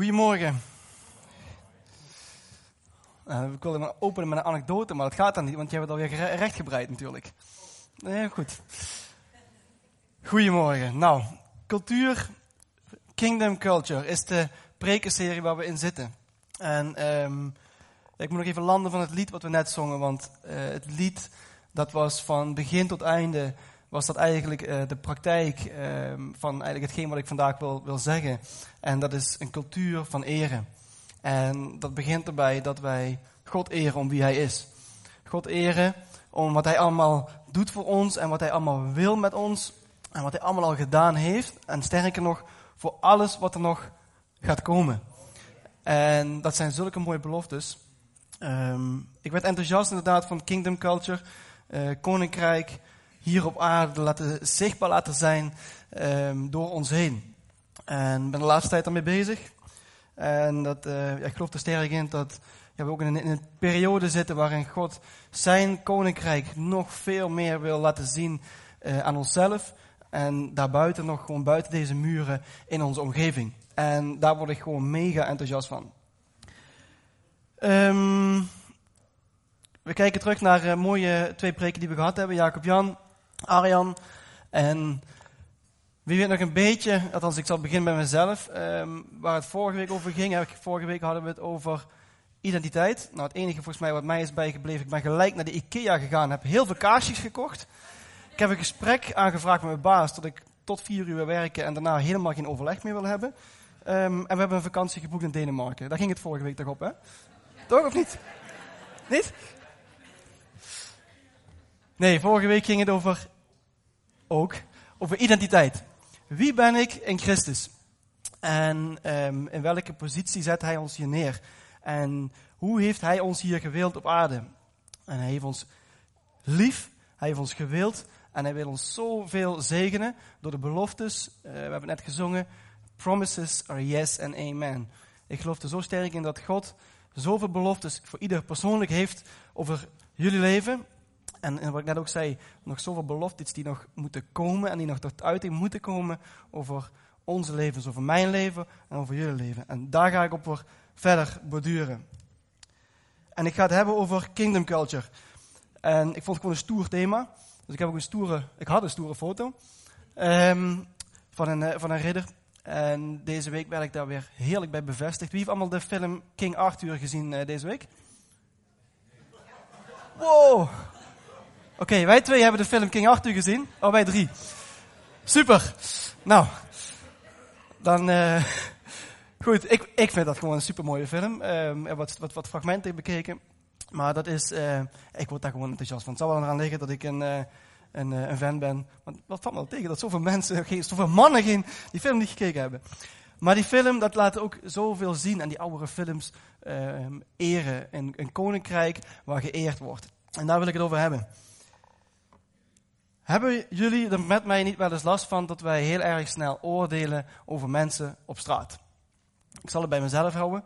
Goedemorgen. Uh, ik wilde openen met een anekdote, maar dat gaat dan niet, want je hebt het alweer rechtgebreid natuurlijk. Nee, goed. Goedemorgen. Nou, cultuur, Kingdom Culture is de prekenserie waar we in zitten. En um, ik moet nog even landen van het lied wat we net zongen, want uh, het lied dat was van begin tot einde was dat eigenlijk uh, de praktijk uh, van eigenlijk hetgeen wat ik vandaag wil, wil zeggen. En dat is een cultuur van eren. En dat begint erbij dat wij God eren om wie Hij is. God eren om wat Hij allemaal doet voor ons en wat Hij allemaal wil met ons. En wat Hij allemaal al gedaan heeft. En sterker nog, voor alles wat er nog gaat komen. En dat zijn zulke mooie beloftes. Um, ik werd enthousiast inderdaad van Kingdom Culture, uh, Koninkrijk hier op aarde laten, zichtbaar laten zijn um, door ons heen. En ben de laatste tijd daarmee bezig. En dat, uh, ja, ik geloof er sterk in dat ja, we ook in een, periode zitten waarin God zijn koninkrijk nog veel meer wil laten zien uh, aan onszelf. En daarbuiten nog gewoon buiten deze muren in onze omgeving. En daar word ik gewoon mega enthousiast van. Um, we kijken terug naar uh, mooie twee preken die we gehad hebben. Jacob Jan, Arjan. En wie weet nog een beetje, althans ik zal beginnen bij mezelf, um, waar het vorige week over ging. Vorige week hadden we het over identiteit. Nou, het enige volgens mij wat mij is bijgebleven, ik ben gelijk naar de IKEA gegaan, heb heel veel kaarsjes gekocht. Ik heb een gesprek aangevraagd met mijn baas, dat ik tot vier uur werken en daarna helemaal geen overleg meer wil hebben. Um, en we hebben een vakantie geboekt in Denemarken. Daar ging het vorige week toch op, hè? Toch of niet? Niet? Nee, vorige week ging het over, ook, over identiteit. Wie ben ik in Christus? En um, in welke positie zet hij ons hier neer? En hoe heeft hij ons hier gewild op aarde? En hij heeft ons lief, hij heeft ons gewild en hij wil ons zoveel zegenen door de beloftes. Uh, we hebben net gezongen, promises are yes and amen. Ik geloof er zo sterk in dat God zoveel beloftes voor ieder persoonlijk heeft over jullie leven. En, en, wat ik net ook zei, nog zoveel beloftes die nog moeten komen en die nog tot uiting moeten komen over onze levens, over mijn leven en over jullie leven. En daar ga ik op verder borduren. En ik ga het hebben over kingdom culture. En ik vond het gewoon een stoer thema. Dus ik heb ook een stoere, ik had een stoere foto um, van, een, eh, van een ridder. En deze week werd ik daar weer heerlijk bij bevestigd. Wie heeft allemaal de film King Arthur gezien uh, deze week? Wow! Oké, wij twee hebben de film King Arthur gezien. Oh, wij drie. Super. Nou, dan. Uh, goed, ik, ik vind dat gewoon een super mooie film. Um, wat, wat, wat fragmenten bekeken. Maar dat is. Uh, ik word daar gewoon enthousiast van. Het zal wel eraan liggen dat ik een. Uh, een, een fan ben. Want wat valt me tegen dat zoveel mensen, zoveel mannen geen, die film niet gekeken hebben. Maar die film, dat laat ook zoveel zien. En die oudere films uh, eren. Een koninkrijk waar geëerd wordt. En daar wil ik het over hebben. Hebben jullie er met mij niet wel eens last van dat wij heel erg snel oordelen over mensen op straat? Ik zal het bij mezelf houden.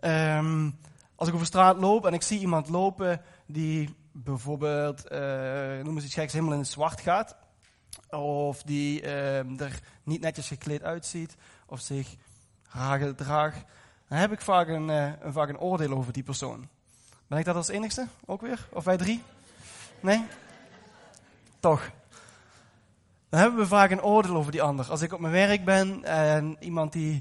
Um, als ik over straat loop en ik zie iemand lopen die bijvoorbeeld, uh, noem eens iets geks, helemaal in het zwart gaat. Of die uh, er niet netjes gekleed uitziet. Of zich raar gedraagt. Dan heb ik vaak een, uh, een, vaak een oordeel over die persoon. Ben ik dat als enigste ook weer? Of wij drie? Nee? Toch. Dan hebben we vaak een oordeel over die ander. Als ik op mijn werk ben en iemand die,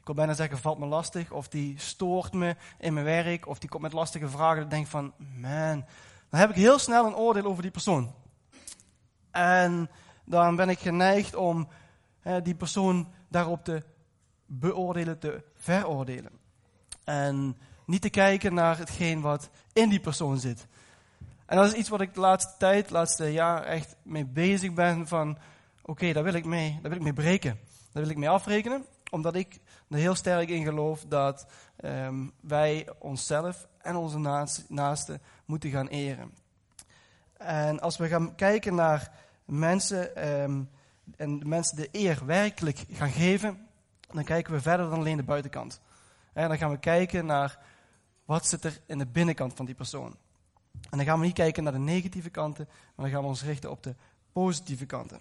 ik wil bijna zeggen, valt me lastig. Of die stoort me in mijn werk. Of die komt met lastige vragen. Dan denk van, man. Dan heb ik heel snel een oordeel over die persoon. En dan ben ik geneigd om die persoon daarop te beoordelen, te veroordelen. En niet te kijken naar hetgeen wat in die persoon zit. En dat is iets wat ik de laatste tijd, de laatste jaar echt mee bezig ben van, oké, daar wil ik mee, wil ik mee breken. Daar wil ik mee afrekenen, omdat ik er heel sterk in geloof dat um, wij onszelf en onze naasten moeten gaan eren. En als we gaan kijken naar mensen um, en mensen de eer werkelijk gaan geven, dan kijken we verder dan alleen de buitenkant. En dan gaan we kijken naar wat zit er in de binnenkant van die persoon. En dan gaan we niet kijken naar de negatieve kanten, maar dan gaan we ons richten op de positieve kanten.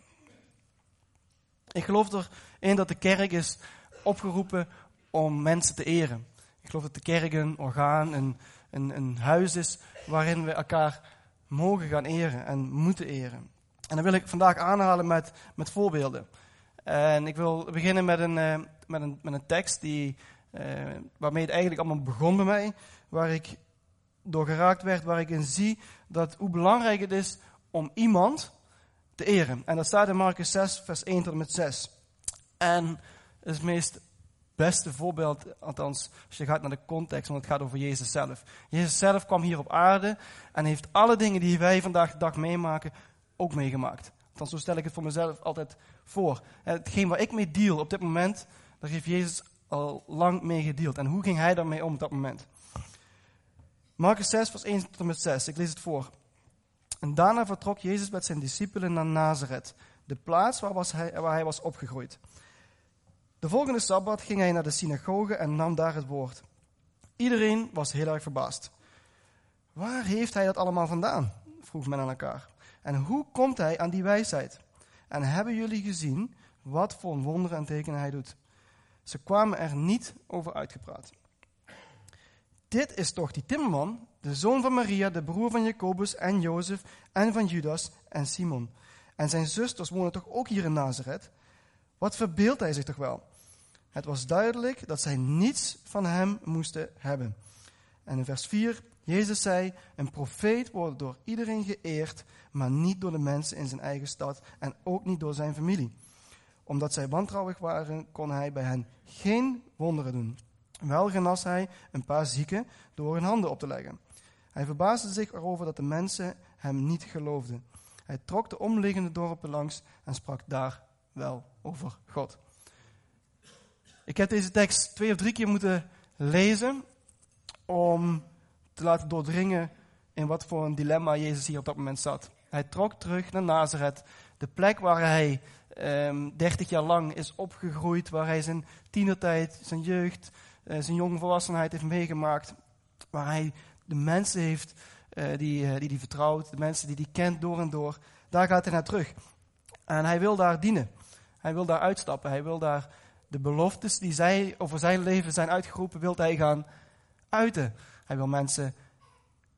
Ik geloof erin dat de kerk is opgeroepen om mensen te eren. Ik geloof dat de kerk een orgaan, een, een, een huis is waarin we elkaar mogen gaan eren en moeten eren. En dan wil ik vandaag aanhalen met, met voorbeelden. En ik wil beginnen met een, uh, met een, met een tekst die, uh, waarmee het eigenlijk allemaal begon bij mij. Waar ik door geraakt werd, waar ik in zie dat hoe belangrijk het is om iemand te eren. En dat staat in Marcus 6, vers 1 tot en met 6. En het meest beste voorbeeld, althans als je gaat naar de context, want het gaat over Jezus zelf. Jezus zelf kwam hier op aarde en heeft alle dingen die wij vandaag de dag meemaken ook meegemaakt. Althans, zo stel ik het voor mezelf altijd voor. Hetgeen waar ik mee deal op dit moment, daar heeft Jezus al lang mee gedeeld. En hoe ging hij daarmee om op dat moment? Marcus 6, vers 1 tot en met 6. Ik lees het voor. En daarna vertrok Jezus met zijn discipelen naar Nazareth, de plaats waar, was hij, waar hij was opgegroeid. De volgende sabbat ging hij naar de synagoge en nam daar het woord. Iedereen was heel erg verbaasd. Waar heeft hij dat allemaal vandaan? vroeg men aan elkaar. En hoe komt hij aan die wijsheid? En hebben jullie gezien wat voor wonderen en tekenen hij doet? Ze kwamen er niet over uitgepraat. Dit is toch die timmerman, de zoon van Maria, de broer van Jacobus en Jozef en van Judas en Simon. En zijn zusters wonen toch ook hier in Nazareth? Wat verbeeldt hij zich toch wel? Het was duidelijk dat zij niets van hem moesten hebben. En in vers 4, Jezus zei, een profeet wordt door iedereen geëerd, maar niet door de mensen in zijn eigen stad en ook niet door zijn familie. Omdat zij wantrouwig waren, kon hij bij hen geen wonderen doen. Wel genas hij een paar zieken door hun handen op te leggen. Hij verbaasde zich erover dat de mensen hem niet geloofden. Hij trok de omliggende dorpen langs en sprak daar wel over God. Ik heb deze tekst twee of drie keer moeten lezen om te laten doordringen in wat voor een dilemma Jezus hier op dat moment zat. Hij trok terug naar Nazareth, de plek waar hij um, 30 jaar lang is opgegroeid, waar hij zijn tienertijd, zijn jeugd, zijn jonge volwassenheid heeft meegemaakt, waar hij de mensen heeft uh, die, uh, die die vertrouwt, de mensen die hij kent door en door. Daar gaat hij naar terug. En hij wil daar dienen. Hij wil daar uitstappen. Hij wil daar de beloftes die zij over zijn leven zijn uitgeroepen, wil hij gaan uiten. Hij wil mensen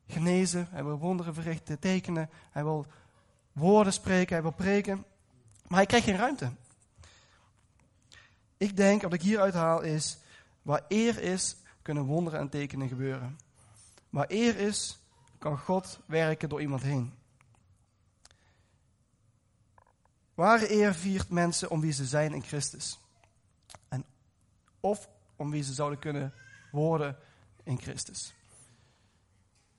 genezen, hij wil wonderen verrichten, tekenen, hij wil woorden spreken, hij wil preken. Maar hij krijgt geen ruimte. Ik denk, wat ik hieruit haal is, waar eer is, kunnen wonderen en tekenen gebeuren. Waar eer is, kan God werken door iemand heen. Ware eer viert mensen om wie ze zijn in Christus. En of om wie ze zouden kunnen worden in Christus.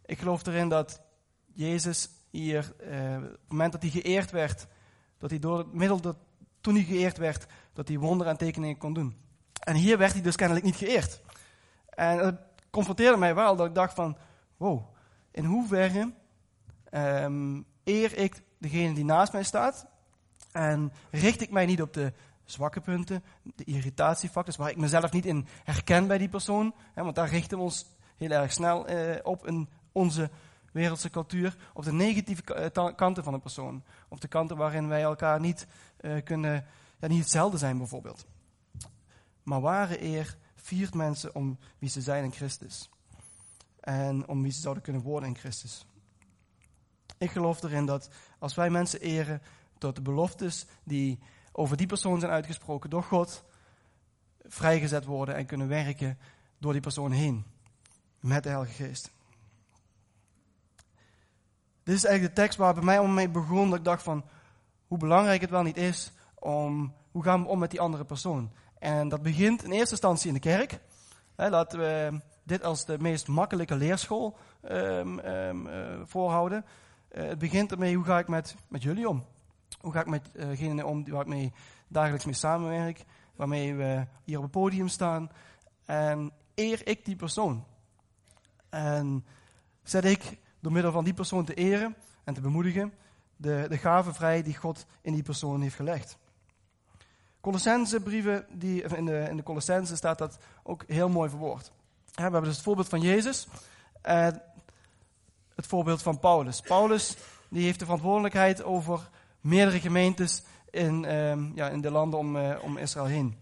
Ik geloof erin dat Jezus hier, eh, op het moment dat hij geëerd werd, dat hij door het middel dat toen hij geëerd werd, dat hij wonderen en tekeningen kon doen. En hier werd hij dus kennelijk niet geëerd. En confronteerde mij wel, dat ik dacht van, wow, in hoeverre um, eer ik degene die naast mij staat en richt ik mij niet op de zwakke punten, de irritatiefactors, waar ik mezelf niet in herken bij die persoon, want daar richten we ons heel erg snel eh, op in onze wereldse cultuur, op de negatieve eh, kanten van een persoon, op de kanten waarin wij elkaar niet uh, kunnen, ja, niet hetzelfde zijn bijvoorbeeld. Maar ware eer viert mensen om wie ze zijn in Christus. En om wie ze zouden kunnen worden in Christus. Ik geloof erin dat als wij mensen eren tot de beloftes die over die persoon zijn uitgesproken door God, vrijgezet worden en kunnen werken door die persoon heen. Met de Heilige Geest. Dit is eigenlijk de tekst waar bij mij om mee begon. Dat ik dacht van hoe belangrijk het wel niet is om hoe gaan we om met die andere persoon. En dat begint in eerste instantie in de kerk. laten we dit als de meest makkelijke leerschool um, um, uh, voorhouden. Uh, het begint ermee hoe ga ik met, met jullie om. Hoe ga ik met degenen om waar ik dagelijks mee samenwerk. Waarmee we hier op het podium staan. En eer ik die persoon. En zet ik door middel van die persoon te eren en te bemoedigen de, de gaven vrij die God in die persoon heeft gelegd. Colossense brieven, die, in de, in de Colossense staat dat ook heel mooi verwoord. We hebben dus het voorbeeld van Jezus en het voorbeeld van Paulus. Paulus die heeft de verantwoordelijkheid over meerdere gemeentes in, um, ja, in de landen om, uh, om Israël heen.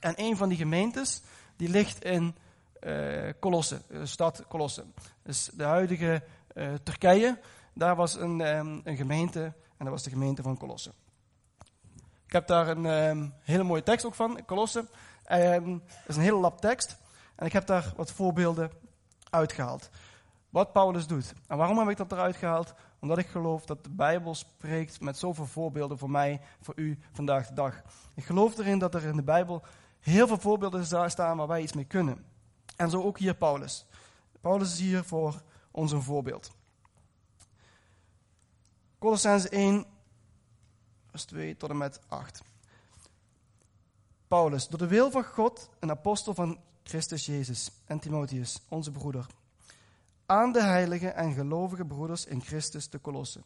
En een van die gemeentes die ligt in uh, Colosse, de stad Colosse. Dus de huidige Turkije, daar was een, um, een gemeente en dat was de gemeente van Colosse. Ik heb daar een um, hele mooie tekst ook van, Colosse. Um, dat is een hele lap tekst. En ik heb daar wat voorbeelden uitgehaald. Wat Paulus doet. En waarom heb ik dat eruit gehaald? Omdat ik geloof dat de Bijbel spreekt met zoveel voorbeelden voor mij, voor u vandaag de dag. Ik geloof erin dat er in de Bijbel heel veel voorbeelden staan waar wij iets mee kunnen. En zo ook hier Paulus. Paulus is hier voor ons een voorbeeld. Colossens 1, vers 2 tot en met 8. Paulus, door de wil van God, een apostel van Christus Jezus en Timotheus, onze broeder aan de heilige en gelovige broeders in Christus te Kolossen.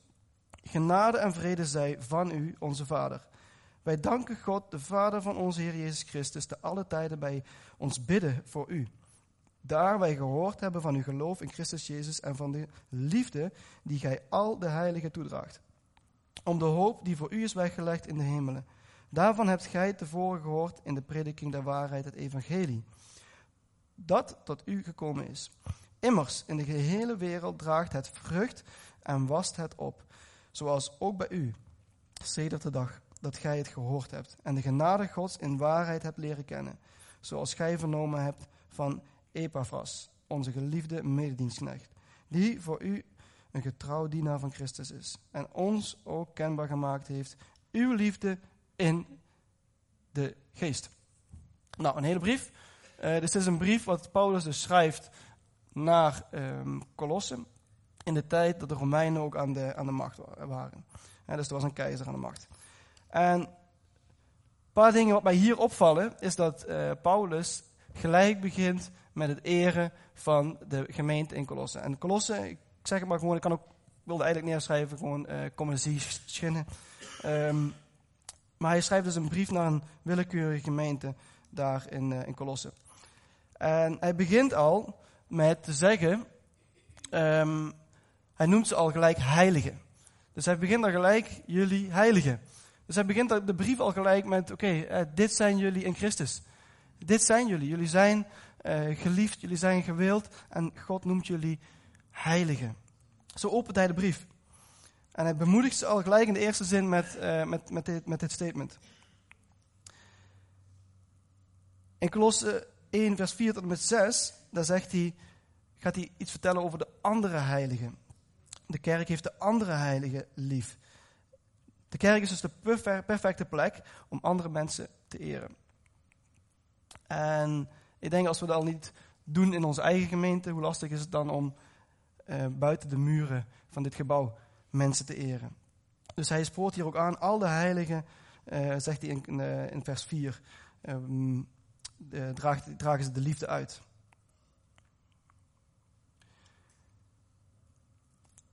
Genade en vrede zij van u, onze Vader. Wij danken God, de Vader van onze Heer Jezus Christus, te alle tijden bij ons bidden voor u. Daar wij gehoord hebben van uw geloof in Christus Jezus en van de liefde die gij al de heiligen toedraagt. Om de hoop die voor u is weggelegd in de hemelen. Daarvan hebt gij tevoren gehoord in de prediking der waarheid, het evangelie. Dat tot u gekomen is Immers, in de gehele wereld draagt het vrucht en wast het op, zoals ook bij u, sedert de dag dat gij het gehoord hebt en de genade Gods in waarheid hebt leren kennen, zoals gij vernomen hebt van Epaphras, onze geliefde mededienstknecht, die voor u een getrouw dienaar van Christus is en ons ook kenbaar gemaakt heeft uw liefde in de geest. Nou, een hele brief. Uh, dit is een brief wat Paulus dus schrijft naar um, Colosse in de tijd dat de Romeinen ook aan de, aan de macht waren. dus er was een keizer aan de macht. En een paar dingen wat mij hier opvallen is dat uh, Paulus gelijk begint met het eren van de gemeente in Colosse. En Colosse, zeg het maar gewoon, ik kan ook, wilde eigenlijk neerschrijven, gewoon uh, schinnen. Um, maar hij schrijft dus een brief naar een willekeurige gemeente daar in, uh, in Colosse. En hij begint al met te zeggen, um, hij noemt ze al gelijk heiligen. Dus hij begint al gelijk, jullie heiligen. Dus hij begint de brief al gelijk met, oké, uh, dit zijn jullie in Christus. Dit zijn jullie. Jullie zijn geliefd, jullie zijn gewild en God noemt jullie heiligen. Zo opent hij de brief. En hij bemoedigt ze al gelijk in de eerste zin met, uh, met, met, dit, met dit statement. In Kolosse 1, vers 4 tot en met 6 daar zegt hij, gaat hij iets vertellen over de andere heiligen. De kerk heeft de andere heiligen lief. De kerk is dus de perfecte plek om andere mensen te eren. En ik denk als we dat al niet doen in onze eigen gemeente, hoe lastig is het dan om uh, buiten de muren van dit gebouw mensen te eren. Dus hij spoort hier ook aan, al de heiligen, uh, zegt hij in, in, in vers 4, um, draagt, dragen ze de liefde uit.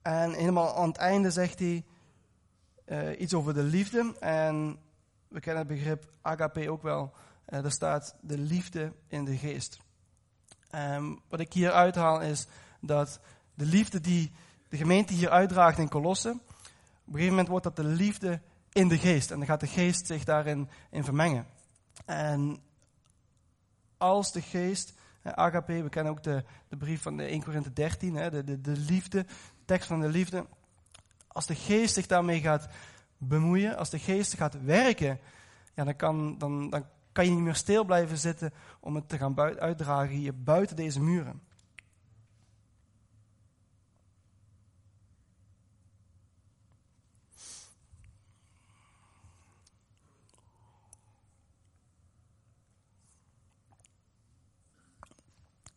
En helemaal aan het einde zegt hij iets over de liefde. En we kennen het begrip agape ook wel. Uh, er staat de liefde in de geest. Um, wat ik hier uithaal is dat de liefde die de gemeente hier uitdraagt in Kolossen, op een gegeven moment wordt dat de liefde in de geest. En dan gaat de geest zich daarin in vermengen. En als de geest, agape, we kennen ook de, de brief van de 1 Korinthe 13, hè, de, de, de liefde tekst van de liefde. Als de geest zich daarmee gaat bemoeien, als de geest gaat werken, ja, dan, kan, dan, dan kan je niet meer stil blijven zitten om het te gaan uitdragen hier buiten deze muren.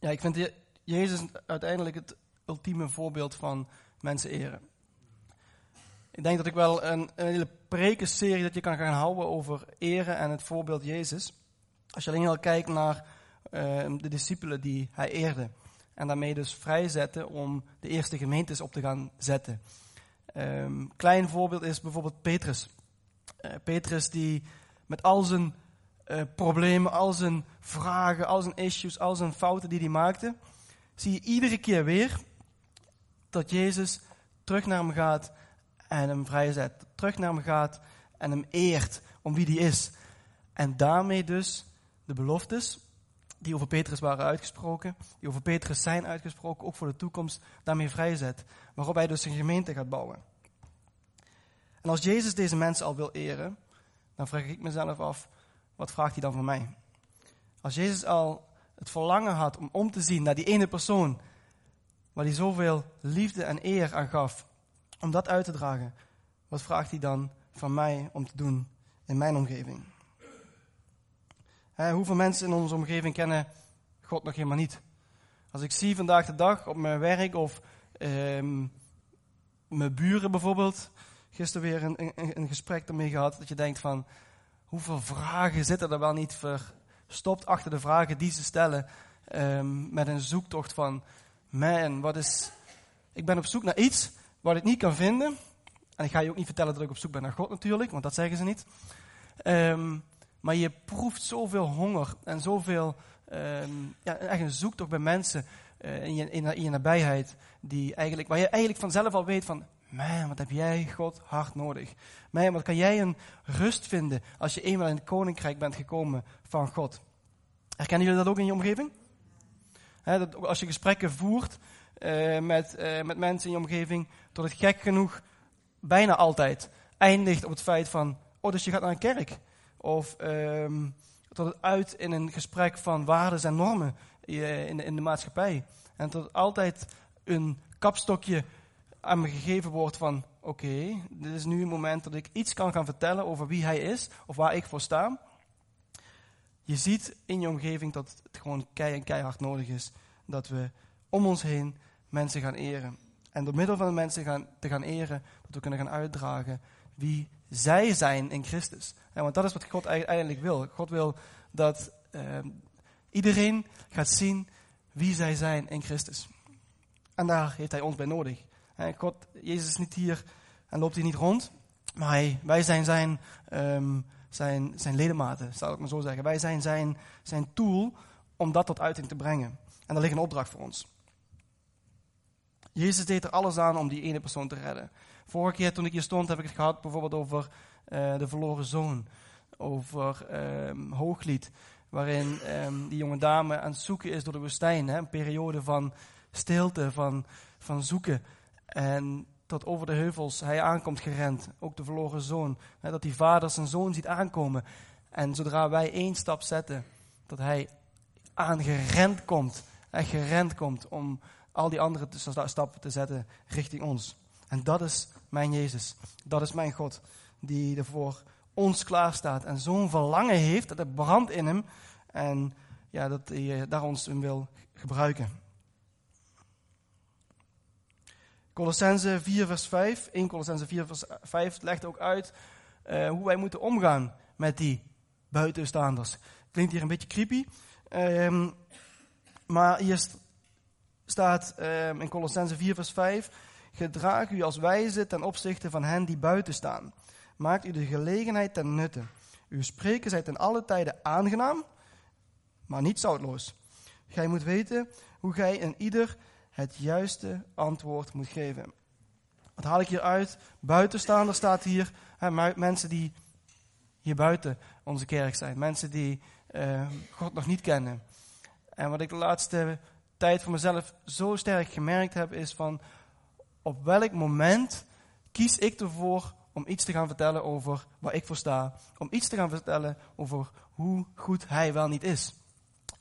Ja, ik vind Jezus uiteindelijk het ultieme voorbeeld van mensen eren. Ik denk dat ik wel een, een hele prekenserie dat je kan gaan houden over eren en het voorbeeld Jezus. Als je alleen al kijkt naar uh, de discipelen die hij eerde. En daarmee dus vrijzetten om de eerste gemeentes op te gaan zetten. Um, klein voorbeeld is bijvoorbeeld Petrus. Uh, Petrus die met al zijn uh, problemen, al zijn vragen, al zijn issues, al zijn fouten die hij maakte, zie je iedere keer weer dat Jezus terug naar hem gaat en hem vrijzet. Terug naar hem gaat en hem eert om wie hij is. En daarmee dus de beloftes die over Petrus waren uitgesproken, die over Petrus zijn uitgesproken, ook voor de toekomst, daarmee vrijzet. Waarop hij dus een gemeente gaat bouwen. En als Jezus deze mensen al wil eren, dan vraag ik mezelf af, wat vraagt hij dan van mij? Als Jezus al het verlangen had om om te zien naar die ene persoon, waar hij zoveel liefde en eer aan gaf, om dat uit te dragen, wat vraagt hij dan van mij om te doen in mijn omgeving? hoeveel mensen in onze omgeving kennen God nog helemaal niet? Als ik zie vandaag de dag op mijn werk of ehm, mijn buren bijvoorbeeld, gisteren weer een, een, een gesprek ermee gehad, dat je denkt van, hoeveel vragen zitten er wel niet verstopt achter de vragen die ze stellen, um, met een zoektocht van, man, wat is, ik ben op zoek naar iets wat ik niet kan vinden. En ik ga je ook niet vertellen dat ik op zoek ben naar God natuurlijk, want dat zeggen ze niet. Um, maar je proeft zoveel honger en zoveel, um, ja, echt een zoektocht bij mensen uh, in, je, in, in, je nabijheid, die eigenlijk, waar je eigenlijk vanzelf al weet van, man, wat heb jij God hard nodig. Man, wat kan jij een rust vinden als je eenmaal in het koninkrijk bent gekomen van God. Herkennen jullie dat ook in je omgeving? dat als je gesprekken voert uh, met, uh, met mensen in je omgeving, tot het gek genoeg bijna altijd eindigt op het feit van, oh, dus je gaat naar een kerk. Of tot het uit in een gesprek van waarden en normen in de, in de maatschappij. En tot altijd een kapstokje aan me gegeven wordt van, oké, dit is nu een moment dat ik iets kan gaan vertellen over wie hij is, of waar ik voor sta. Je ziet in je omgeving dat het gewoon en keihard nodig is dat we om ons heen mensen gaan eren. En door middel van de mensen gaan, te gaan eren, dat we kunnen gaan uitdragen wie zij zijn in Christus. Want dat is wat God eigenlijk wil. God wil dat uh, iedereen gaat zien wie zij zijn in Christus. En daar heeft hij ons bij nodig. God, Jezus is niet hier en loopt hier niet rond, maar hij, wij zijn zijn, um, zijn, zijn ledematen, zal ik maar zo zeggen. Wij zijn zijn, zijn tool om dat tot uiting te brengen. En daar ligt een opdracht voor ons. Jezus deed er alles aan om die ene persoon te redden. Vorige keer toen ik hier stond heb ik het gehad bijvoorbeeld over uh, de verloren zoon. Over um, Hooglied, waarin um, die jonge dame aan het zoeken is door de woestijn. Hè, een periode van stilte, van, van zoeken. En tot over de heuvels hij aankomt gerend. Ook de verloren zoon. Hè, dat die vader zijn zoon ziet aankomen. En zodra wij één stap zetten, dat hij aangerend komt. Echt gerend komt om al die andere stappen te zetten richting ons. En dat is mijn Jezus. Dat is mijn God. Die er voor ons klaar staat. En zo'n verlangen heeft. Dat er brandt in hem. En ja, dat hij eh, daar ons in wil gebruiken. Colossense 4 vers 5. 1 Colossense 4 vers 5 legt ook uit uh, hoe wij moeten omgaan met die buitenstaanders. Klinkt hier een beetje creepy. Um, maar hier staat um, in Colossense 4 vers 5. Gedraag u als wijze ten opzichte van hen die buiten staan. Maakt u de gelegenheid ten nutte. Uw spreken zijt in alle tijden aangenaam, maar niet zoutloos. Gij moet weten hoe gij in ieder het juiste antwoord moet geven. Wat haal ik hier uit? Buitenstaander staat hier. Hè, mensen die hier buiten onze kerk zijn. Mensen die uh, God nog niet kennen. En wat ik de laatste tijd voor mezelf zo sterk gemerkt heb, is van op welk moment kies ik ervoor om iets te gaan vertellen over waar ik voor sta. Om iets te gaan vertellen over hoe goed hij wel niet is.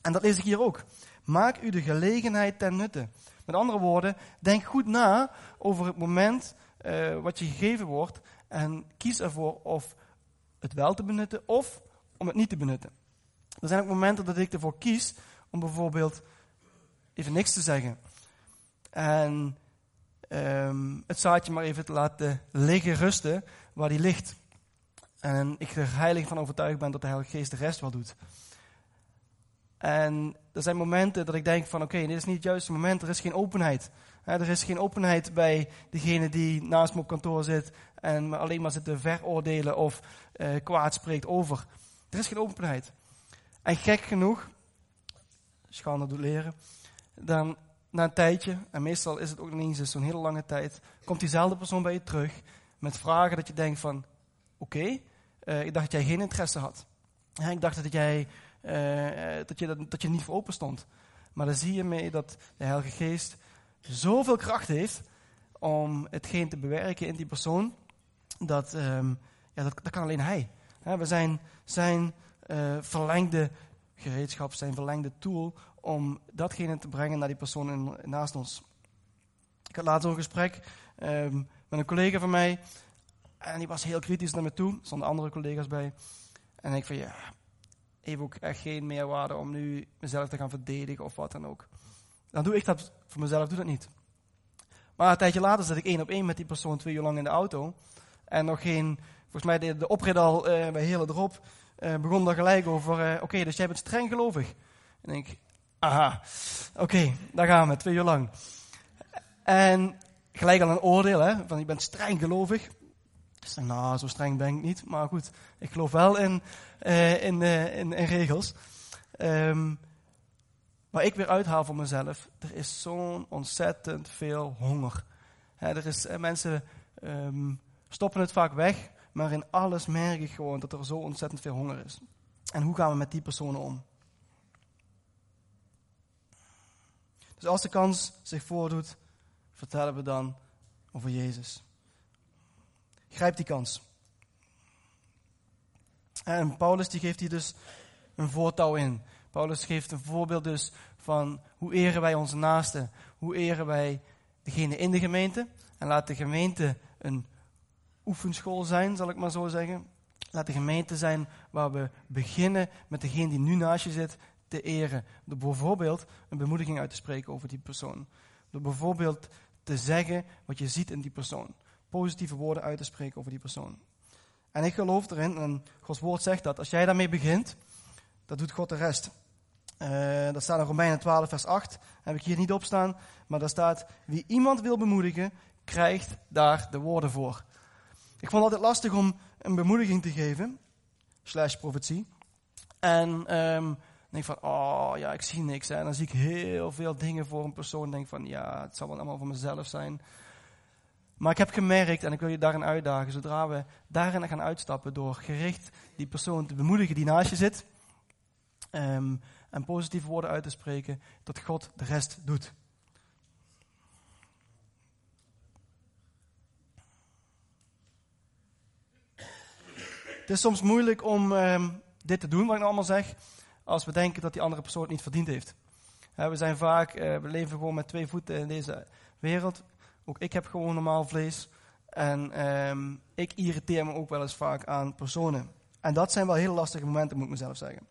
En dat lees ik hier ook. Maak u de gelegenheid ten nutte. Met andere woorden, denk goed na over het moment uh, wat je gegeven wordt en kies ervoor of het wel te benutten of om het niet te benutten. Er zijn ook momenten dat ik ervoor kies om bijvoorbeeld even niks te zeggen. En um, het zaadje maar even te laten liggen, rusten, waar die ligt. En ik er heilig van overtuigd ben dat de Heilige Geest de rest wel doet. En er zijn momenten dat ik denk van oké, dit is niet het juiste moment, er is geen openheid. er is geen openheid bij degene die naast me op kantoor zit en me alleen maar zit te veroordelen of uh, kwaad spreekt over. Er is geen openheid. En gek genoeg, schande doet leren, dan na een tijdje, en meestal is het ook niet eens zo'n hele lange tijd, komt diezelfde persoon bij je terug met vragen dat je denkt van, oké, uh, ik dacht dat jij geen interesse had. ik dacht dat jij eh, dat, je dat, dat je niet voor open stond. Maar dan zie je mee dat de Heilige Geest zoveel kracht heeft om hetgeen te bewerken in die persoon, dat, ehm, ja, dat, dat kan alleen hij. we zijn zijn uh, verlengde gereedschap, zijn verlengde tool om datgene te brengen naar die persoon naast ons. Ik had laatst een gesprek um, met een collega van mij en die was heel kritisch naar me toe, er stonden andere collega's bij. En ik van ja, heeft ook echt geen meerwaarde om nu mezelf te gaan verdedigen of wat dan ook. Dan doe ik dat voor mezelf, doe dat niet. Maar een tijdje later zat ik één op één met die persoon twee uur lang in de auto. En nog geen, volgens mij de, de oprit al uh, bij hele erop, uh, begon er gelijk over, uh, oké, dus jij bent streng gelovig. En ik, aha, oké, daar gaan we, twee uur lang. En gelijk al een oordeel, hè, van je bent streng gelovig. Zeg, nou, zo streng ben ik niet, maar goed, ik geloof wel in, uh, in, in, in, regels. Um, ik weer uithaal voor mezelf, er is zo'n ontzettend veel honger. er is, eh, mensen um, stoppen het vaak weg, maar in alles merk ik gewoon dat er zo ontzettend veel honger is. En hoe gaan we met die personen om? Dus als de kans zich voordoet, vertellen we dan over Jezus. Grijp die kans. En Paulus die geeft hier dus een voortouw in. Paulus geeft een voorbeeld dus van hoe eren wij onze naasten, hoe eren wij degene in de gemeente. En laat de gemeente een oefenschool zijn, zal ik maar zo zeggen. Laat de gemeente zijn waar we beginnen met degene die nu naast je zit te eren. Door bijvoorbeeld een bemoediging uit te spreken over die persoon. Door bijvoorbeeld te zeggen wat je ziet in die persoon. Positieve woorden uit te spreken over die persoon. En ik geloof erin, en Gods woord zegt dat, als jij daarmee begint, dat doet God de rest. Uh, dat staat in Romeinen 12, vers 8. Heb ik hier niet op staan. Maar daar staat: Wie iemand wil bemoedigen, krijgt daar de woorden voor. Ik vond altijd lastig om een bemoediging te geven, slash profetie. En um, denk van, oh ja, ik zie niks. En dan zie ik heel veel dingen voor een persoon. denk van, ja, het zal wel allemaal voor mezelf zijn. Maar ik heb gemerkt, en ik wil je daarin uitdagen, zodra we daarin gaan uitstappen door gericht die persoon te bemoedigen die naast je zit. Um, en positieve woorden uit te spreken, dat God de rest doet. Het is soms moeilijk om uh, dit te doen, wat ik nou allemaal zeg, als we denken dat die andere persoon het niet verdiend heeft. we zijn vaak, uh, we leven gewoon met twee voeten in deze wereld. Ook ik heb gewoon normaal vlees. En um, ik irriteer me ook wel eens vaak aan personen. En dat zijn wel hele lastige momenten, moet ik mezelf zeggen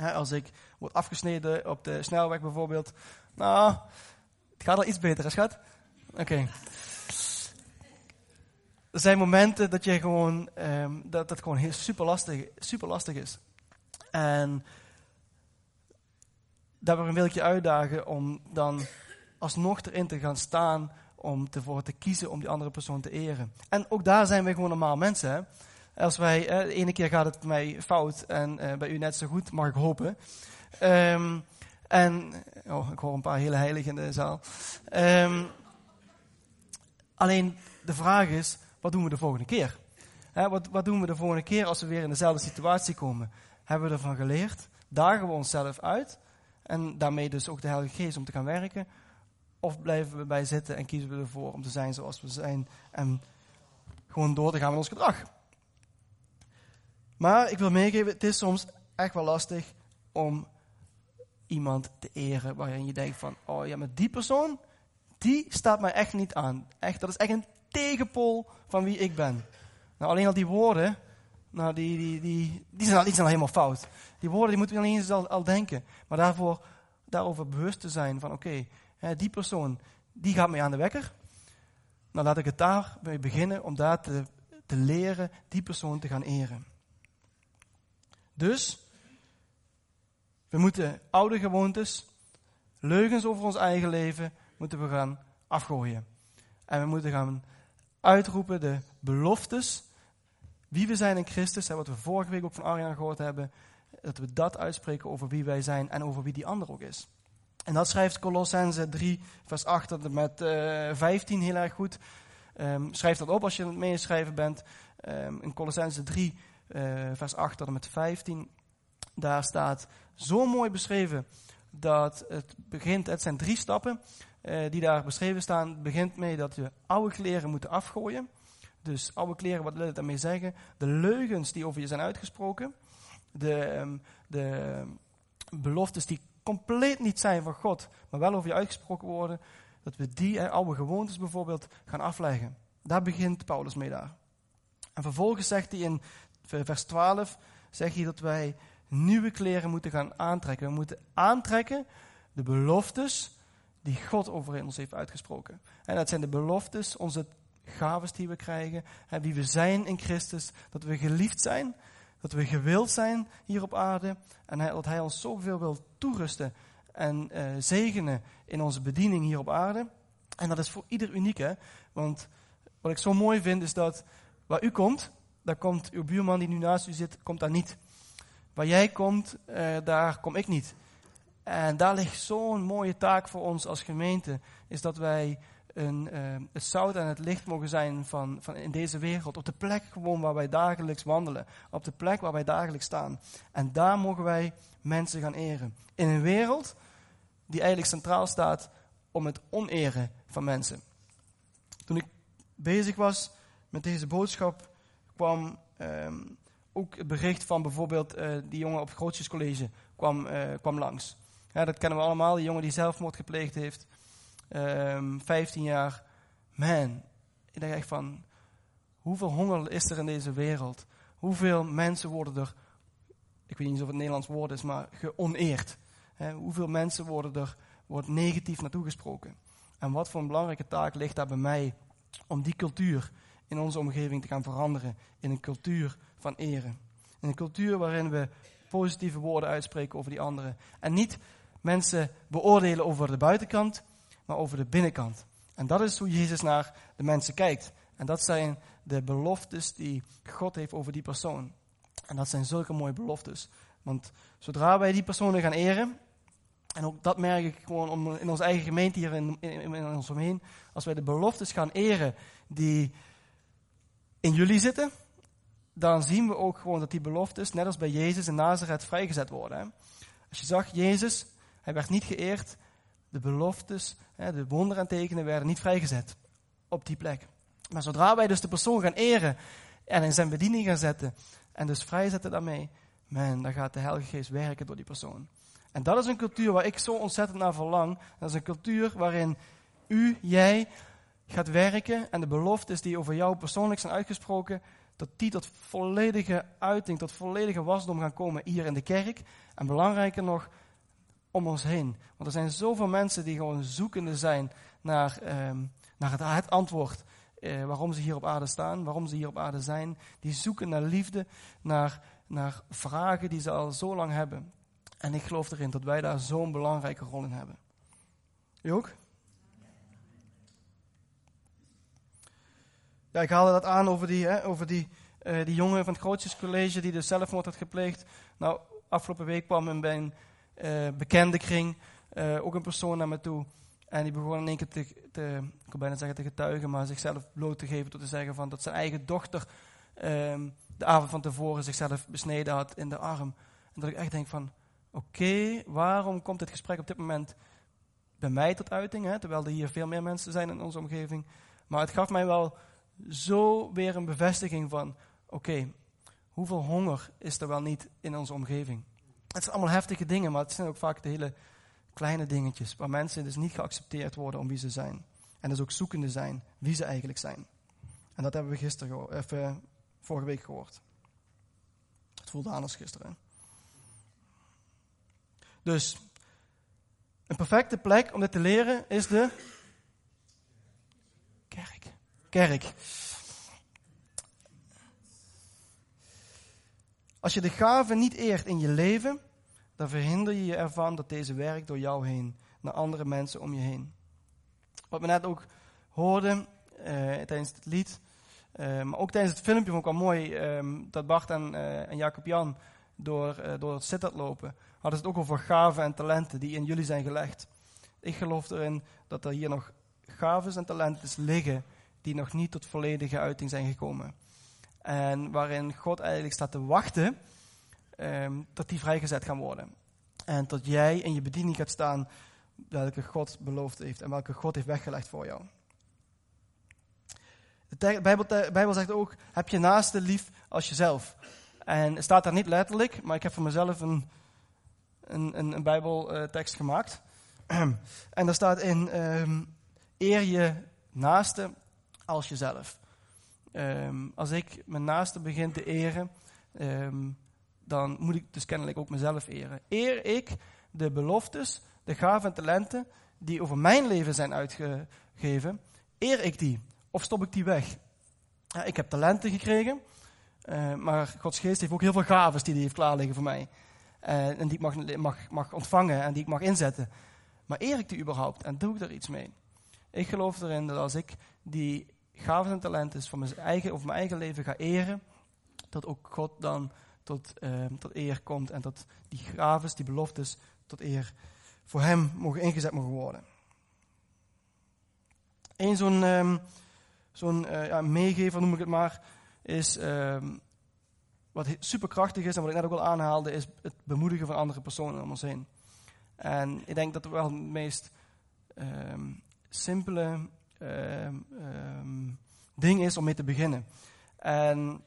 als ik word afgesneden op de snelweg bijvoorbeeld. Nou, het gaat al iets beter, hè schat? Oké. Er zijn momenten dat je gewoon, um, dat het gewoon heel super lastig, super lastig is. En daar wil ik je uitdagen om dan alsnog erin te gaan staan om ervoor te kiezen om die andere persoon te eren. En ook daar zijn we gewoon normaal mensen. Hè? Als wij, de ene keer gaat het mij fout en eh, bij u net zo goed, mag ik hopen. Um, en, oh, ik hoor een paar hele heiligen in de zaal. Um, alleen de vraag is, wat doen we de volgende keer? wat, wat doen we de volgende keer als we weer in dezelfde situatie komen? Hebben we ervan geleerd? Dagen we onszelf uit? En daarmee dus ook de Heilige Geest om te gaan werken? Of blijven we bij zitten en kiezen we ervoor om te zijn zoals we zijn en gewoon door te gaan met ons gedrag? Maar ik wil meegeven, het is soms echt wel lastig om iemand te eren waarin je denkt van, oh ja, maar die persoon, die staat mij echt niet aan. Echt, dat is echt een tegenpol van wie ik ben. Nou, alleen al die woorden, nou, die, die, die, die, zijn, al, die zijn al helemaal fout. Die woorden die moeten we alleen eens al, al denken. Maar daarvoor, daarover bewust te zijn van, oké, die persoon, die gaat mij aan de wekker. Nou, laat ik het daar mee beginnen om daar te, te leren die persoon te gaan eren. Dus, we moeten oude gewoontes, leugens over ons eigen leven, moeten we gaan afgooien. En we moeten gaan uitroepen de beloftes, wie we zijn in Christus, wat we vorige week ook van Arjan gehoord hebben, dat we dat uitspreken over wie wij zijn en over wie die ander ook is. En dat schrijft Colossense 3, vers 8 tot met uh, eh, 15 heel erg goed. Um, schrijf dat op als je het meeschrijven bent. Um, in Colossense 3, uh, vers 8 tot en met 15. Daar staat zo mooi beschreven dat het begint, het zijn drie stappen uh, die daar beschreven staan. Het begint mee dat je oude kleren moeten afgooien. Dus oude kleren, wat wil het daarmee zeggen? De leugens die over je zijn uitgesproken. De, um, de beloftes die compleet niet zijn van God, maar wel over je uitgesproken worden. Dat we die oude gewoontes bijvoorbeeld gaan afleggen. Daar begint Paulus mee daar. En vervolgens zegt hij in vers 12, zegt hij dat wij nieuwe kleren moeten gaan aantrekken. We moeten aantrekken de beloftes die God over ons heeft uitgesproken. En dat zijn de beloftes, onze gaves die we krijgen, en wie we zijn in Christus, dat we geliefd zijn, dat we gewild zijn hier op aarde en dat Hij ons zoveel wil toerusten en uh, zegenen in onze bediening hier op aarde. En dat is voor ieder uniek, hè? want wat ik zo mooi vind is dat waar u komt, daar komt uw buurman die nu naast u zit, komt daar niet. Waar jij komt, uh, daar kom ik niet. En daar ligt zo'n mooie taak voor ons als gemeente, is dat wij uh, het zout en het licht mogen zijn van, van in deze wereld. Op de plek gewoon waar wij dagelijks wandelen. Op de plek waar wij dagelijks staan. En daar mogen wij mensen gaan eren. In een wereld die eigenlijk centraal staat om het oneren van mensen. Toen ik bezig was met deze boodschap, kwam um, ook het bericht van bijvoorbeeld uh, die jongen op het Grootjescollege kwam, uh, kwam langs. Ja, dat kennen we allemaal, die jongen die zelfmoord gepleegd heeft. Um, ehm, 15 jaar. Man, ik denk echt van, hoeveel honger is er in deze wereld? Hoeveel mensen worden er, ik weet niet of het Nederlands woord is, maar geoneerd. Hoeveel mensen worden er, wordt negatief naartoe gesproken? En wat voor een belangrijke taak ligt daar bij mij om die cultuur in onze omgeving te gaan veranderen in een cultuur van eren. In een cultuur waarin we positieve woorden uitspreken over die anderen. En niet mensen beoordelen over de buitenkant, over de binnenkant. En dat is hoe Jezus naar de mensen kijkt. En dat zijn de beloftes die God heeft over die persoon. En dat zijn zulke mooie beloftes. Want zodra wij die personen gaan eren, en ook dat merk ik gewoon in onze eigen gemeente hier in, in, in ons omheen, als wij de beloftes gaan eren die in jullie zitten, dan zien we ook gewoon dat die beloftes, net als bij Jezus in Nazareth, vrijgezet worden. Hè? Als je zag, Jezus, hij werd niet geëerd, de beloftes, de wonderen en tekenen werden niet vrijgezet op die plek. Maar zodra wij dus de persoon gaan eren en in zijn bediening gaan zetten en dus vrijzetten daarmee, man, dan gaat de Heilige Geest werken door die persoon. En dat is een cultuur waar ik zo ontzettend naar verlang. Dat is een cultuur waarin u, jij, gaat werken en de beloftes die over jou persoonlijk zijn uitgesproken, dat die tot volledige uiting, tot volledige wasdom gaan komen hier in de kerk. En belangrijker nog, om ons heen. Want er zijn zoveel mensen die gewoon zoekende zijn naar, um, naar het, het, antwoord. Uh, waarom ze hier op aarde staan, waarom ze hier op aarde zijn. Die zoeken naar liefde, naar, naar vragen die ze al zo lang hebben. En ik geloof erin dat wij daar zo'n belangrijke rol in hebben. U ook? Ja, ik haalde dat aan over die, hè, over die, uh, die jongen van het Grootjescollege die dus zelfmoord had gepleegd. Nou, afgelopen week kwam in mijn uh, bekende kring uh, ook een persoon naar me toe. En die begon in één keer te, te, bijna zeggen te getuigen, maar zichzelf bloot te geven door te zeggen van dat zijn eigen dochter um, de avond van tevoren zichzelf besneden had in de arm. En dat ik echt denk van, oké, waarom komt dit gesprek op dit moment bij mij tot uiting, hè, terwijl er hier veel meer mensen zijn in onze omgeving. Maar het gaf mij wel zo weer een bevestiging van, oké, hoeveel honger is er wel niet in onze omgeving? Het zijn allemaal heftige dingen, maar het zijn ook vaak de hele kleine dingetjes, waar mensen dus niet geaccepteerd worden om wie ze zijn. En dus ook zoekende zijn wie ze eigenlijk zijn. En dat hebben we gisteren, even, vorige week gehoord. Het voelde aan als gisteren. Dus, een perfecte plek om dit te leren is de kerk. Kerk. Als je de gave niet eert in je leven, dan verhinder je je ervan dat deze werkt door jou heen, naar andere mensen om je heen. Wat we net ook hoorden eh, tijdens het lied, uh, maar ook tijdens het filmpje vond ik wel mooi uh, dat Bart en, uh, en Jacob Jan door, door het sittard lopen, hadden ze het ook over gaven en talenten die in jullie zijn gelegd. Ik geloof erin dat er hier nog gaven en talenten liggen die nog niet tot volledige uiting zijn gekomen. En waarin God eigenlijk staat te wachten ehm, dat die vrijgezet gaan worden. En dat jij in je bediening gaat staan welke God beloofd heeft en welke God heeft weggelegd voor jou. De Bijbel, Bijbel zegt ook, heb je naaste lief als jezelf. En het staat daar niet letterlijk, maar ik heb voor mezelf een, een, een, een Bijbeltekst gemaakt. en daar staat in, um, eer je naaste als jezelf. Um, als ik mijn naaste begin te eren, um, dan moet ik dus kennelijk ook mezelf eren. Eer ik de beloftes, de gaven en talenten die over mijn leven zijn uitgegeven, eer ik die of stop ik die weg? Ja, ik heb talenten gekregen, uh, maar Gods geest heeft ook heel veel gaven die hij heeft klaarliggen voor mij. Uh, en die ik mag, mag, mag ontvangen en die ik mag inzetten. Maar eer ik die überhaupt en doe ik daar iets mee? Ik geloof erin dat als ik die gaven en talenten van mijn eigen, of mijn eigen leven ga eren, dat ook God dan tot, uh, tot eer komt en dat die gaven, die beloftes, tot eer voor hem mogen ingezet mogen worden. Eén zo'n um, zo'n uh, ja, meegever, noem ik het maar, is um, wat superkrachtig is en wat ik net ook al aanhaalde, is het bemoedigen van andere personen om ons heen. En ik denk dat het wel het meest simpele ding is om mee te beginnen. En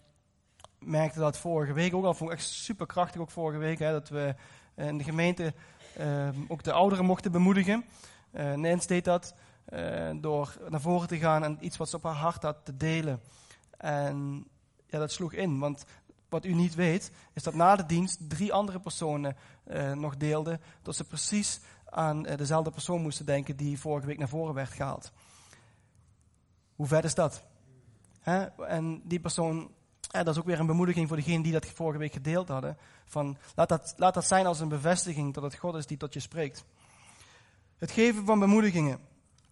merkte dat vorige week ook al, vond ik echt super krachtig ook vorige week, hè, dat we in de gemeente uh, ook de ouderen mochten bemoedigen. Uh, Nens deed dat uh, door naar voren te gaan en iets wat ze op haar hart had te delen. En ja, dat sloeg in, want wat u niet weet, is dat na de dienst drie andere personen nog deelden, dat ze precies aan dezelfde persoon moesten denken die vorige week naar voren werd gehaald. Hoe vet is dat? En die persoon dat is ook weer een bemoediging voor degenen die dat vorige week gedeeld hadden. Van, laat, dat, laat dat zijn als een bevestiging dat het God is die tot je spreekt. Het geven van bemoedigingen.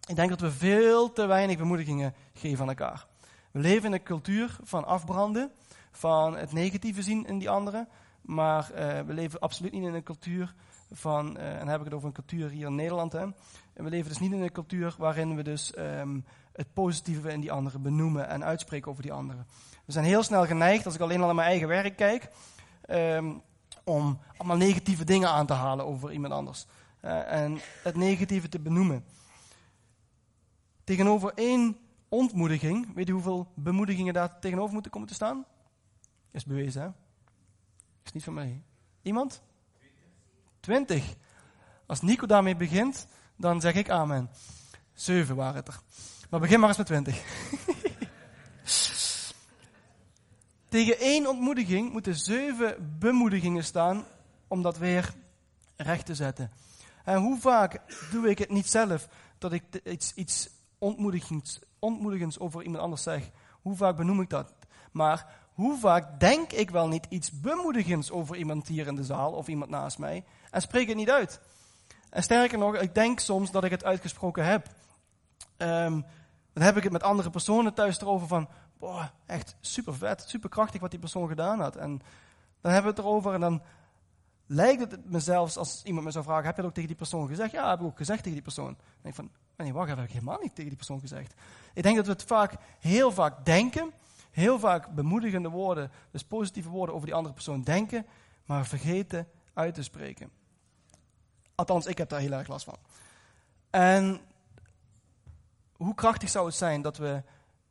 Ik denk dat we veel te weinig bemoedigingen geven aan elkaar. We leven in een cultuur van afbranden, van het negatieve zien in die anderen. Maar uh, we leven absoluut niet in een cultuur van, uh, en dan heb ik het over een cultuur hier in Nederland. Hè. En we leven dus niet in een cultuur waarin we dus um, het positieve in die anderen benoemen en uitspreken over die anderen. We zijn heel snel geneigd, als ik alleen al naar mijn eigen werk kijk, um, om allemaal negatieve dingen aan te halen over iemand anders. Uh, en het negatieve te benoemen. Tegenover één ontmoediging, weet je hoeveel bemoedigingen daar tegenover moeten komen te staan? Is bewezen, hè? Is niet van mij. Iemand? Twintig. Als Nico daarmee begint, dan zeg ik amen. Zeven waren het er. Maar begin maar eens met twintig. Tegen één ontmoediging moeten zeven bemoedigingen staan om dat weer recht te zetten. En hoe vaak doe ik het niet zelf dat ik iets, iets ontmoedigends, ontmoedigends over iemand anders zeg? Hoe vaak benoem ik dat? Maar hoe vaak denk ik wel niet iets bemoedigends over iemand hier in de zaal of iemand naast mij en spreek het niet uit? En sterker nog, ik denk soms dat ik het uitgesproken heb. Um, dan heb ik het met andere personen thuis erover van, boah, echt super vet, super krachtig wat die persoon gedaan had. En dan hebben we het erover en dan lijkt het mezelf, als iemand me zou vragen, heb je dat ook tegen die persoon gezegd? Ja, heb ik ook gezegd tegen die persoon. Dan denk ik van, nee, wacht, heb ik helemaal niet tegen die persoon gezegd. Ik denk dat we het vaak, heel vaak denken, heel vaak bemoedigende woorden, dus positieve woorden over die andere persoon denken, maar vergeten uit te spreken. Althans, ik heb daar heel erg last van. En hoe krachtig zou het zijn dat we,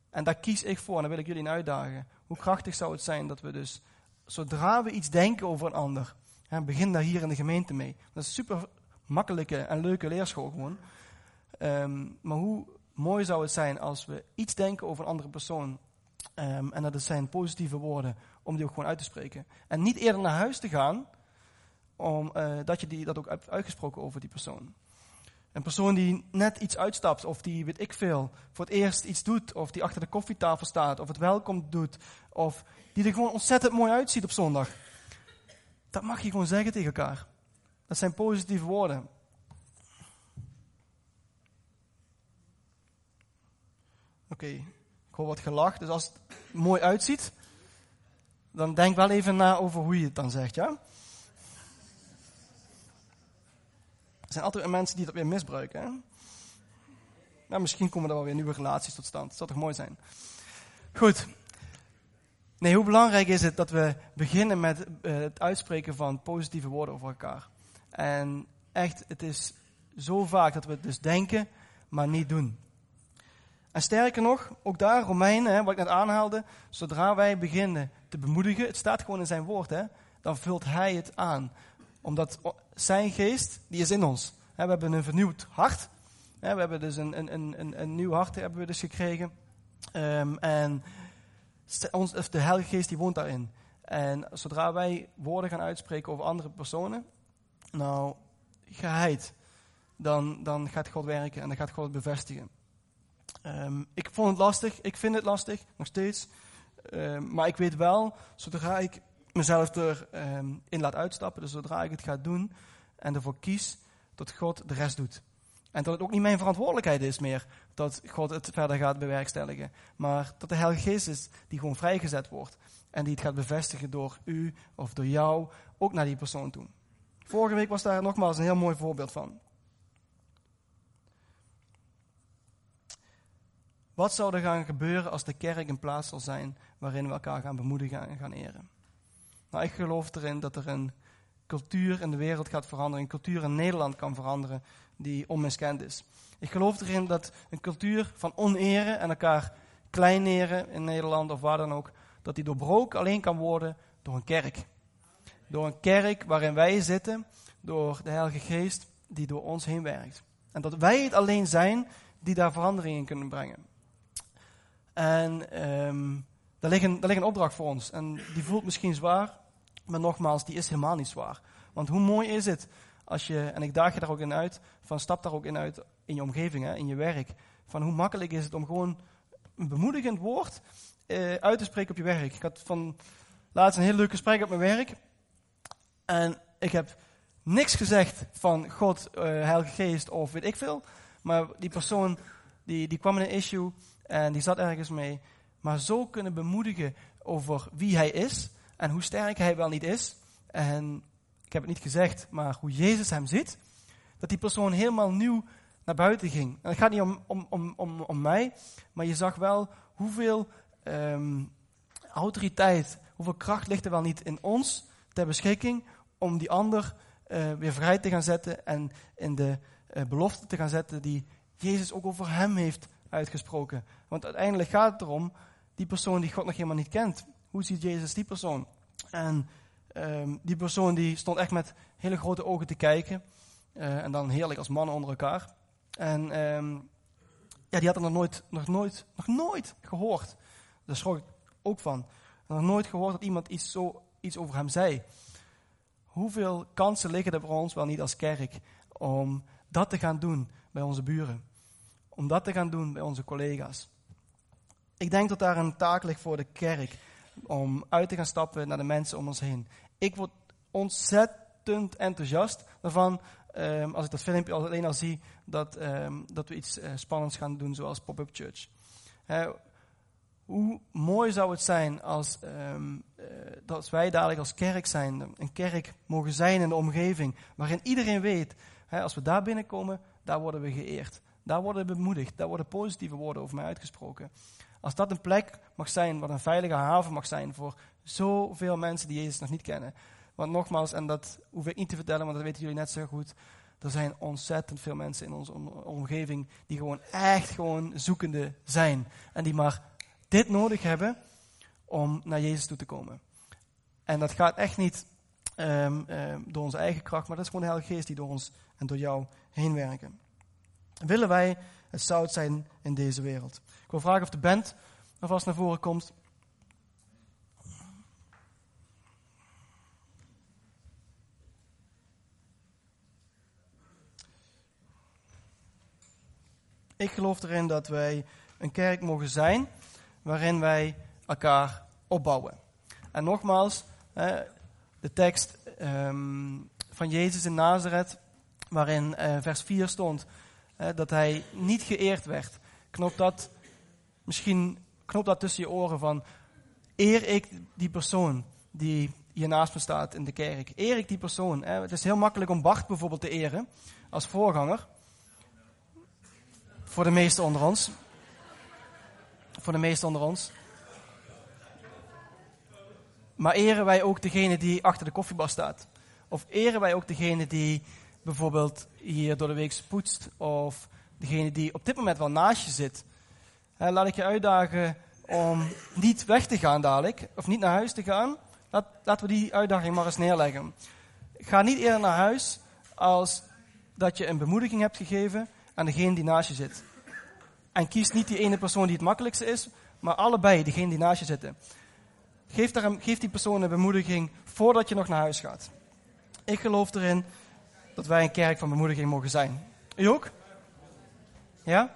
en daar kies ik voor en daar wil ik jullie in uitdagen, hoe krachtig zou het zijn dat we dus, zodra we iets denken over een ander, hè, begin daar hier in de gemeente mee. Dat is een super makkelijke en leuke leerschool gewoon. Um, maar hoe mooi zou het zijn als we iets denken over een andere persoon, um, en dat zijn positieve woorden, om die ook gewoon uit te spreken. En niet eerder naar huis te gaan, omdat uh, dat je die, dat ook hebt uitgesproken over die persoon. Een persoon die net iets uitstapt, of die, weet ik veel, voor het eerst iets doet, of die achter de koffietafel staat, of het welkom doet, of die er gewoon ontzettend mooi uitziet op zondag. Dat mag je gewoon zeggen tegen elkaar. Dat zijn positieve woorden. Oké, ik hoor wat gelach, dus als het mooi uitziet, dan denk wel even na over hoe je het dan zegt, ja? Er zijn altijd mensen die dat weer misbruiken. Hè? Nou, misschien komen er wel weer nieuwe relaties tot stand. Dat zou toch mooi zijn? Goed. Nee, hoe belangrijk is het dat we beginnen met uh, het uitspreken van positieve woorden over elkaar. En echt, het is zo vaak dat we het dus denken, maar niet doen. En sterker nog, ook daar, Romeinen, hè, wat ik net aanhaalde, zodra wij beginnen te bemoedigen, het staat gewoon in zijn woord, hè, dan vult hij het aan. Omdat zijn geest, die is in ons. We hebben een vernieuwd hart. We hebben dus een, een, een, een nieuw hart hebben we dus gekregen. Um, en ons, de Heilige Geest die woont daarin. En zodra wij woorden gaan uitspreken over andere personen, nou, geheid, dan, dan gaat God werken en dan gaat God bevestigen. Um, ik vond het lastig, ik vind het lastig, nog steeds. Um, maar ik weet wel, zodra ik mezelf erin um, laat uitstappen, dus zodra ik het ga doen en ervoor kies, dat God de rest doet. En dat het ook niet mijn verantwoordelijkheid is meer dat God het verder gaat bewerkstelligen. Maar dat de Heilige Geest is die gewoon vrijgezet wordt. En die het gaat bevestigen door u of door jou, ook naar die persoon toe. Vorige week was daar nogmaals een heel mooi voorbeeld van. Wat zou er gaan gebeuren als de kerk een plaats zal zijn waarin we elkaar gaan bemoedigen en gaan eren? Nou, ik geloof erin dat er een cultuur in de wereld gaat veranderen, een cultuur in Nederland kan veranderen die onmiskend is. Ik geloof erin dat een cultuur van oneren en elkaar kleineren in Nederland of waar dan ook, dat die doorbroken alleen kan worden door een kerk. Door een kerk waarin wij zitten, door de Heilige Geest die door ons heen werkt. En dat wij het alleen zijn die daar verandering in kunnen brengen. En ligt een, daar ligt een opdracht voor ons. En die voelt misschien zwaar, maar nogmaals, die is helemaal niet zwaar. Want hoe mooi is het als je, en ik daag je daar ook in uit, van stap daar ook in uit in je omgeving, hè, in je werk. Van hoe makkelijk is het om gewoon een bemoedigend woord uh, uit te spreken op je werk. Ik had van laatst een heel leuk gesprek op mijn werk. En ik heb niks gezegd van God, uh, Heilige Geest of weet ik veel. Maar die persoon die, die kwam in een issue en die zat ergens mee. Maar zo kunnen bemoedigen over wie hij is en hoe sterk hij wel niet is. En ik heb het niet gezegd, maar hoe Jezus hem ziet. Dat die persoon helemaal nieuw naar buiten ging. En het gaat niet om, om, om, om, om mij, maar je zag wel hoeveel um, autoriteit, hoeveel kracht ligt er wel niet in ons ter beschikking om die ander uh, weer vrij te gaan zetten en in de uh, belofte te gaan zetten die Jezus ook over hem heeft uitgesproken. Want uiteindelijk gaat het erom, die persoon die God nog helemaal niet kent. Hoe ziet Jezus die persoon? En um, die persoon die stond echt met hele grote ogen te kijken. Uh, en dan heerlijk als mannen onder elkaar. En um, ja, die had er nog nooit, nog nooit, nog nooit gehoord. Daar schrok ik ook van. Nog nooit gehoord dat iemand iets, zo, iets over hem zei. Hoeveel kansen liggen er voor ons wel niet als kerk om dat te gaan doen bij onze buren? Om dat te gaan doen bij onze collega's? Ik denk dat daar een taak ligt voor de kerk om uit te gaan stappen naar de mensen om ons heen. Ik word ontzettend enthousiast daarvan um, als ik dat filmpje alleen al zie dat, um, dat we iets uh, spannends gaan doen zoals Pop-Up Church. hoe mooi zou het zijn als, uh, als wij dadelijk als kerk zijn, een kerk mogen zijn in de omgeving, waarin iedereen weet, als we daar binnenkomen, daar worden we geëerd. Daar worden we bemoedigd, daar worden positieve woorden over mij uitgesproken. Als dat een plek mag zijn, wat een veilige haven mag zijn voor zoveel mensen die Jezus nog niet kennen. Want nogmaals, en dat hoef ik niet te vertellen, want dat weten jullie net zo goed. Er zijn ontzettend veel mensen in onze omgeving die gewoon echt gewoon zoekende zijn. En die maar dit nodig hebben om naar Jezus toe te komen. En dat gaat echt niet um, um, door onze eigen kracht, maar dat is gewoon de Heilige Geest die door ons en door jou heen werken. Willen wij het zout zijn in deze wereld? Wil vragen of de band alvast naar voren komt. Ik geloof erin dat wij een kerk mogen zijn waarin wij elkaar opbouwen. En nogmaals, de tekst ehm, van Jezus in Nazareth, waarin eh, vers 4 stond dat hij niet geëerd werd. Knop dat misschien knop dat tussen je oren van eer ik die persoon die hier naast me staat in de kerk. Eer ik die persoon. Het is heel makkelijk om Bart bijvoorbeeld te eren als voorganger. Voor de meesten onder ons. Voor de meesten onder ons. Maar eren wij ook degene die achter de koffiebar staat? Of eren wij ook degene die bijvoorbeeld hier door de week poetst? Of degene die op dit moment wel naast je zit? Laat ik je uitdagen om niet weg te gaan dadelijk, of niet naar huis te gaan. Laat, laten we die uitdaging maar eens neerleggen. Ga niet eerder naar huis als dat je een bemoediging hebt gegeven aan degene die naast je zit. En kies niet die ene persoon die het makkelijkste is, maar allebei, degene die naast je zitten. Geef, geef die persoon een bemoediging voordat je nog naar huis gaat. Ik geloof erin dat wij een kerk van bemoediging mogen zijn. U ook? Ja?